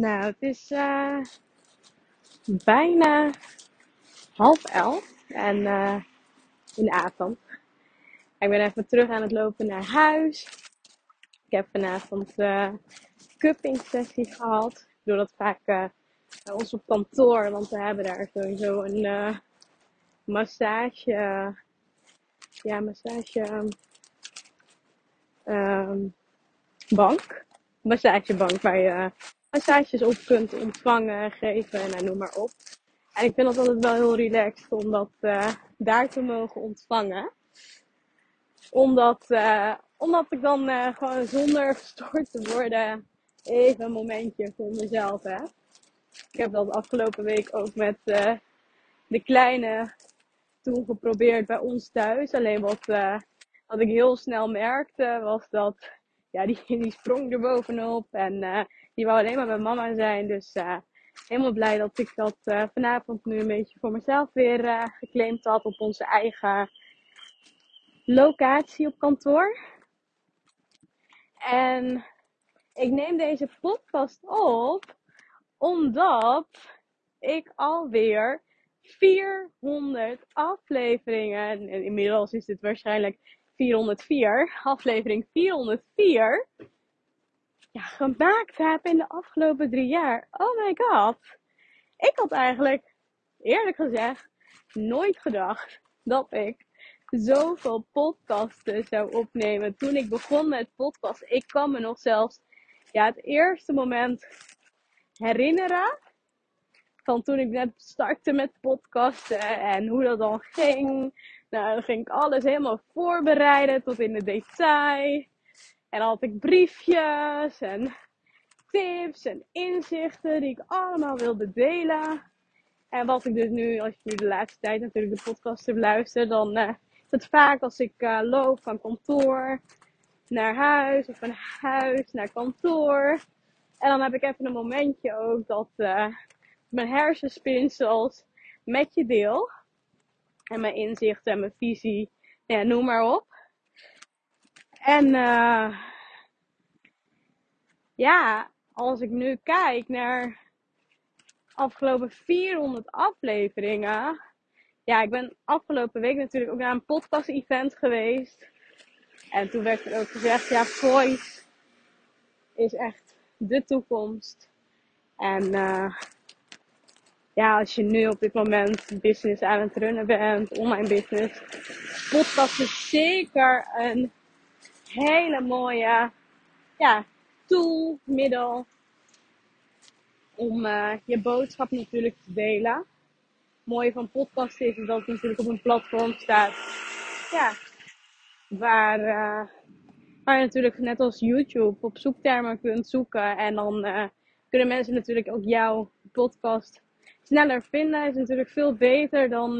Nou, het is uh, bijna half elf en uh, in de avond. Ik ben even terug aan het lopen naar huis. Ik heb vanavond uh, cupping sessie gehad. Ik doe dat vaak bij ons op kantoor, want we hebben daar sowieso een massage, ja, massage um, bank. Massagebank waar je massages op kunt ontvangen, geven en noem maar op. En ik vind het altijd wel heel relaxed om dat uh, daar te mogen ontvangen. Omdat, uh, omdat ik dan uh, gewoon zonder gestoord te worden even een momentje voor mezelf heb. Ik heb dat afgelopen week ook met de kleine toen geprobeerd bij ons thuis. Alleen wat, wat ik heel snel merkte was dat ja, die, die sprong er bovenop en die wou alleen maar bij mama zijn. Dus uh, helemaal blij dat ik dat uh, vanavond nu een beetje voor mezelf weer uh, geclaimd had op onze eigen locatie op kantoor. En ik neem deze podcast op omdat ik alweer 400 afleveringen, en inmiddels is dit waarschijnlijk 404, aflevering 404 ja, gemaakt heb in de afgelopen drie jaar. Oh my god. Ik had eigenlijk, eerlijk gezegd, nooit gedacht dat ik zoveel podcasten zou opnemen. Toen ik begon met podcast, ik kan me nog zelfs ja, het eerste moment herinneren. Van toen ik net startte met podcasten en hoe dat dan ging. Nou, dan ging ik alles helemaal voorbereiden tot in de detail. En dan had ik briefjes en tips en inzichten die ik allemaal wilde delen. En wat ik dus nu, als je nu de laatste tijd natuurlijk de podcast hebt luisterd, dan uh, is het vaak als ik uh, loop van kantoor naar huis of van huis naar kantoor. En dan heb ik even een momentje ook dat uh, mijn hersenspinsels met je deel. En mijn inzichten en mijn visie, ja, noem maar op. En uh, ja, als ik nu kijk naar afgelopen 400 afleveringen. Ja, ik ben afgelopen week natuurlijk ook naar een podcast-event geweest. En toen werd er ook gezegd, ja, voice is echt de toekomst. En uh, ja, als je nu op dit moment business aan het runnen bent, online business, podcast is zeker een hele mooie ja, tool, middel om uh, je boodschap natuurlijk te delen. Het mooie van podcast is dat het natuurlijk op een platform staat. Ja, waar, uh, waar je natuurlijk net als YouTube op zoektermen kunt zoeken. En dan uh, kunnen mensen natuurlijk ook jouw podcast sneller vinden. Is natuurlijk veel beter dan,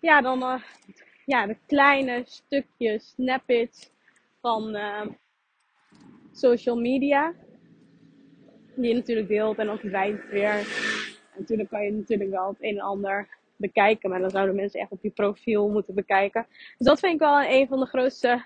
ja, dan ja, de kleine stukjes, snippets van uh, social media. Die je natuurlijk deelt en verdwijnt het weer. En natuurlijk kan je natuurlijk wel het een en ander bekijken. Maar dan zouden mensen echt op je profiel moeten bekijken. Dus dat vind ik wel een van de grootste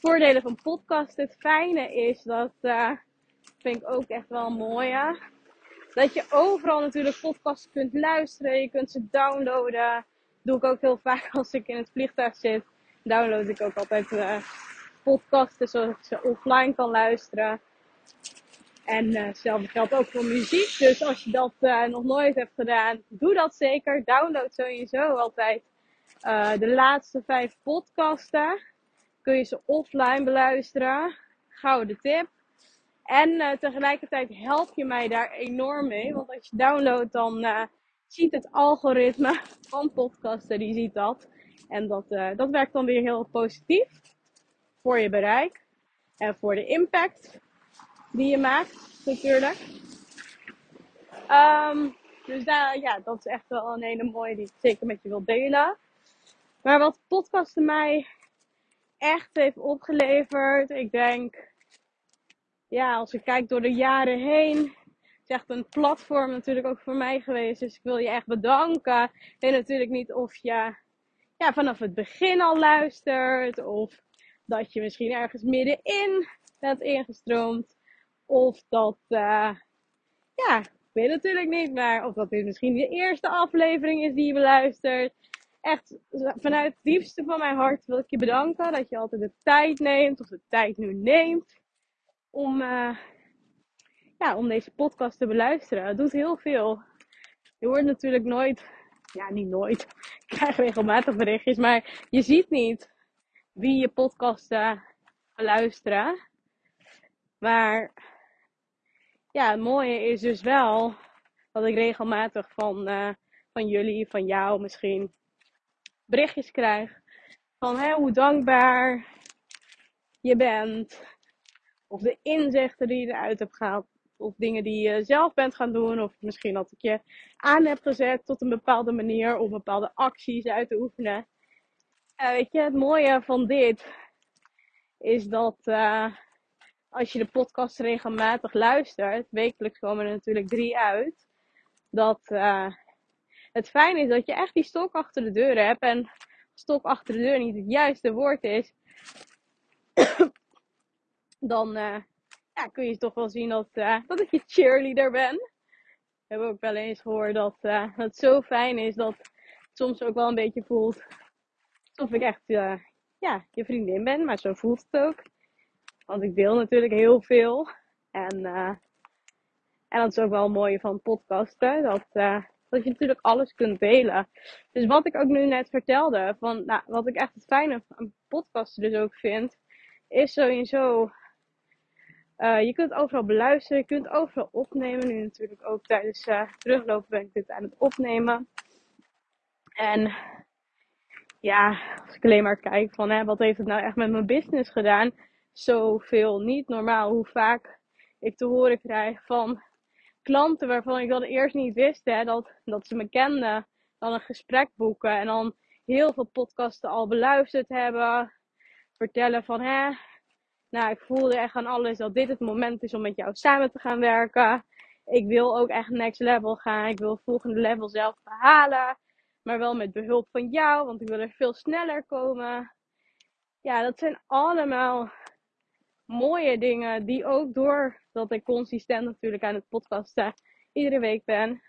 voordelen van podcast. Het fijne is dat, uh, vind ik ook echt wel mooi. Dat je overal natuurlijk podcasts kunt luisteren. Je kunt ze downloaden doe ik ook heel vaak als ik in het vliegtuig zit. Download ik ook altijd uh, podcasten zodat ik ze offline kan luisteren. En uh, geldt ook voor muziek. Dus als je dat uh, nog nooit hebt gedaan, doe dat zeker. Download sowieso altijd de laatste vijf podcasten. Kun je ze offline beluisteren. Gouden tip. En tegelijkertijd help je mij daar enorm mee. Want als je downloadt, dan ziet het algoritme van podcasten, die ziet dat. En dat, uh, dat werkt dan weer heel positief voor je bereik en voor de impact die je maakt, natuurlijk. Um, dus daar, ja, dat is echt wel een hele mooie die ik zeker met je wil delen. Maar wat podcasten mij echt heeft opgeleverd, ik denk, ja, als ik kijk door de jaren heen, is echt een platform natuurlijk ook voor mij geweest. Dus ik wil je echt bedanken. Ik weet natuurlijk niet of je ja, vanaf het begin al luistert. Of dat je misschien ergens middenin bent ingestroomd. Of dat, uh, ja, ik weet natuurlijk niet, maar of dat dit misschien de eerste aflevering is die je beluistert. Echt vanuit het diepste van mijn hart wil ik je bedanken dat je altijd de tijd neemt, of de tijd nu neemt, om, uh, ja, om deze podcast te beluisteren. Het doet heel veel. Je hoort natuurlijk nooit, ja, niet nooit. Ik krijg regelmatig berichtjes, maar je ziet niet wie je podcasten beluisteren. Maar ja, het mooie is dus wel dat ik regelmatig van, uh, van jullie, van jou misschien, berichtjes krijg. Van hè, hoe dankbaar je bent. Of de inzichten die je eruit hebt gehaald. Of dingen die je zelf bent gaan doen. Of misschien dat ik je aan heb gezet tot een bepaalde manier. Om bepaalde acties uit te oefenen. Uh, weet je, het mooie van dit is dat uh, als je de podcast regelmatig luistert, wekelijks komen er natuurlijk drie uit, dat uh, het fijn is dat je echt die stok achter de deur hebt. En stok achter de deur niet het juiste woord is, dan kun je toch wel zien dat, uh, dat ik je cheerleader ben. We hebben ook wel eens gehoord dat, dat het zo fijn is dat het soms ook wel een beetje voelt alsof ik echt ja, je vriendin ben, maar zo voelt het ook. Want ik deel natuurlijk heel veel. En, en dat is ook wel het mooie van podcasten. Dat, dat je natuurlijk alles kunt delen. Dus wat ik ook nu net vertelde. Van, nou, wat ik echt het fijne van podcasten dus ook vind. Is sowieso. Uh, je kunt overal beluisteren. Je kunt overal opnemen. Nu natuurlijk ook tijdens teruglopen ben ik dit aan het opnemen. En ja, als ik alleen maar kijk van hè, wat heeft het nou echt met mijn business gedaan zoveel niet normaal hoe vaak ik te horen krijg van klanten waarvan ik dat eerst niet wist hè, dat, dat ze me kenden. Dan een gesprek boeken en dan heel veel podcasten al beluisterd hebben. Vertellen van hè, nou ik voelde echt aan alles dat dit het moment is om met jou samen te gaan werken. Ik wil ook echt next level gaan. Ik wil volgende level zelf behalen. Maar wel met behulp van jou, want ik wil er veel sneller komen. Ja, dat zijn allemaal mooie dingen die ook doordat ik consistent natuurlijk aan het podcasten iedere week ben,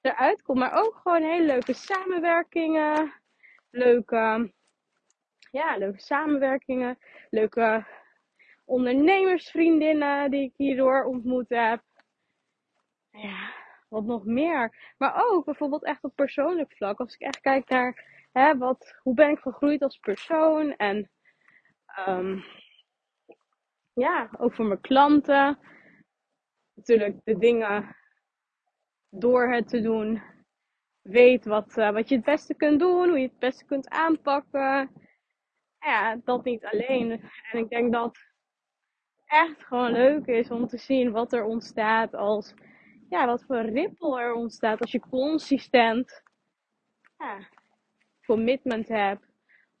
eruit komt. Maar ook gewoon hele leuke samenwerkingen. Leuke, ja, leuke samenwerkingen. Leuke ondernemersvriendinnen die ik hierdoor ontmoet heb. Ja, wat nog meer. Maar ook bijvoorbeeld echt op persoonlijk vlak. Als ik echt kijk naar hè, wat, hoe ben ik gegroeid als persoon. En um, ja, ook voor mijn klanten. Natuurlijk de dingen door het te doen. Weet wat, uh, wat je het beste kunt doen, hoe je het beste kunt aanpakken. Ja, dat niet alleen. En ik denk dat echt gewoon leuk is om te zien wat er ontstaat als, ja, wat voor rippel er ontstaat als je consistent ja, commitment hebt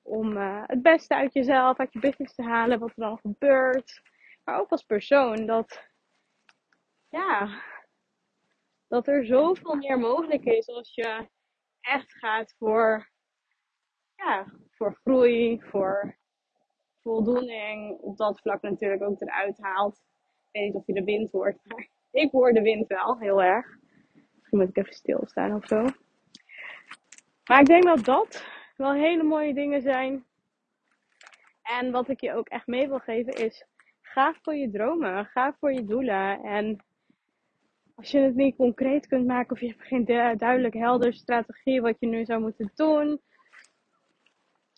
om uh, het beste uit jezelf, uit je business te halen, wat er dan gebeurt. Maar ook als persoon, dat, ja, dat er zoveel meer mogelijk is als je echt gaat voor, ja, voor groei, voor voldoening. Op dat vlak natuurlijk ook eruit haalt. Ik weet niet of je de wind hoort, maar ik hoor de wind wel heel erg. Misschien moet ik even stilstaan of zo. Maar ik denk dat dat wel hele mooie dingen zijn. En wat ik je ook echt mee wil geven is, ga voor je dromen, ga voor je doelen. En als je het niet concreet kunt maken of je hebt geen duidelijk helder strategie wat je nu zou moeten doen.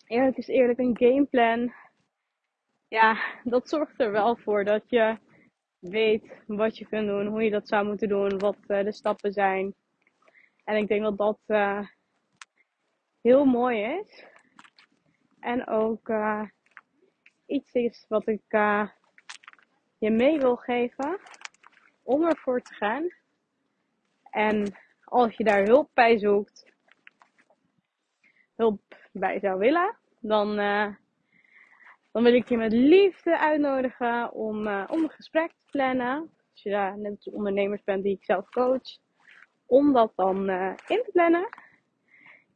Eerlijk is eerlijk, een gameplan. Ja, dat zorgt er wel voor dat je weet wat je kunt doen, hoe je dat zou moeten doen, wat uh, de stappen zijn. En ik denk dat dat uh, heel mooi is. En ook uh, iets is wat ik je mee wil geven om ervoor te gaan. En als je daar hulp bij zoekt, hulp bij zou willen, dan, dan wil ik je met liefde uitnodigen om, om een gesprek te plannen. Als je daar net als ondernemers bent die ik zelf coach, om dat dan in te plannen.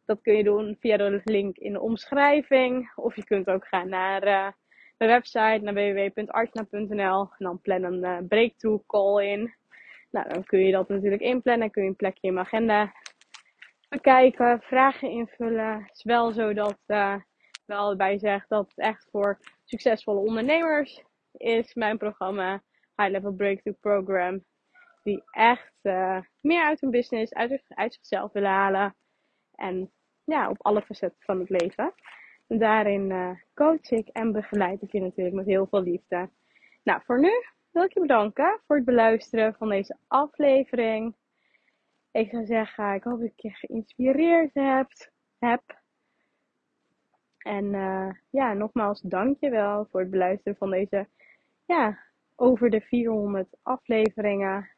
Dat kun je doen via de link in de omschrijving. Of je kunt ook gaan naar uh, mijn website, naar www.artna.nl. En dan plan een breakthrough call in. Nou, dan kun je dat natuurlijk inplannen. Kun je een plekje in mijn agenda bekijken, vragen invullen. Het is wel zo dat wel erbij zegt dat het echt voor succesvolle ondernemers is. Mijn programma High Level Breakthrough Program. Die echt uh, meer uit hun business, uit, zichzelf willen halen. En ja, op alle facetten van het leven. En daarin uh, coach ik en begeleid ik je natuurlijk met heel veel liefde. Nou, voor nu wil ik je bedanken voor het beluisteren van deze aflevering. Ik zou zeggen, ik hoop dat ik je geïnspireerd hebt, heb. En uh, ja, nogmaals, dankjewel voor het beluisteren van deze, ja, over de 400 afleveringen.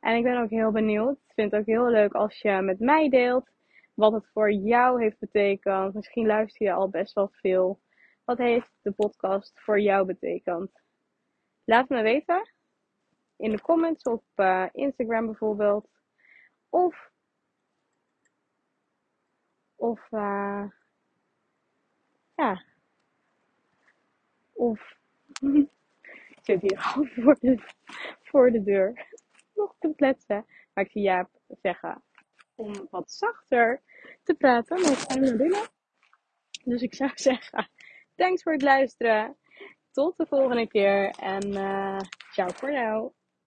En ik ben ook heel benieuwd. Ik vind het ook heel leuk als je met mij deelt wat het voor jou heeft betekend. Misschien luister je al best wel veel. Wat heeft de podcast voor jou betekend? Laat me weten. In de comments op uh, Instagram bijvoorbeeld. Of. Of. Uh, ja. Of. ik zit hier al voor de, voor de deur. Nog te kletsen. Maar ik zie Jaap zeggen om wat zachter te praten. Maar ik ga naar binnen. Dus ik zou zeggen, thanks voor het luisteren. Tot de volgende keer en uh, ciao voor nu.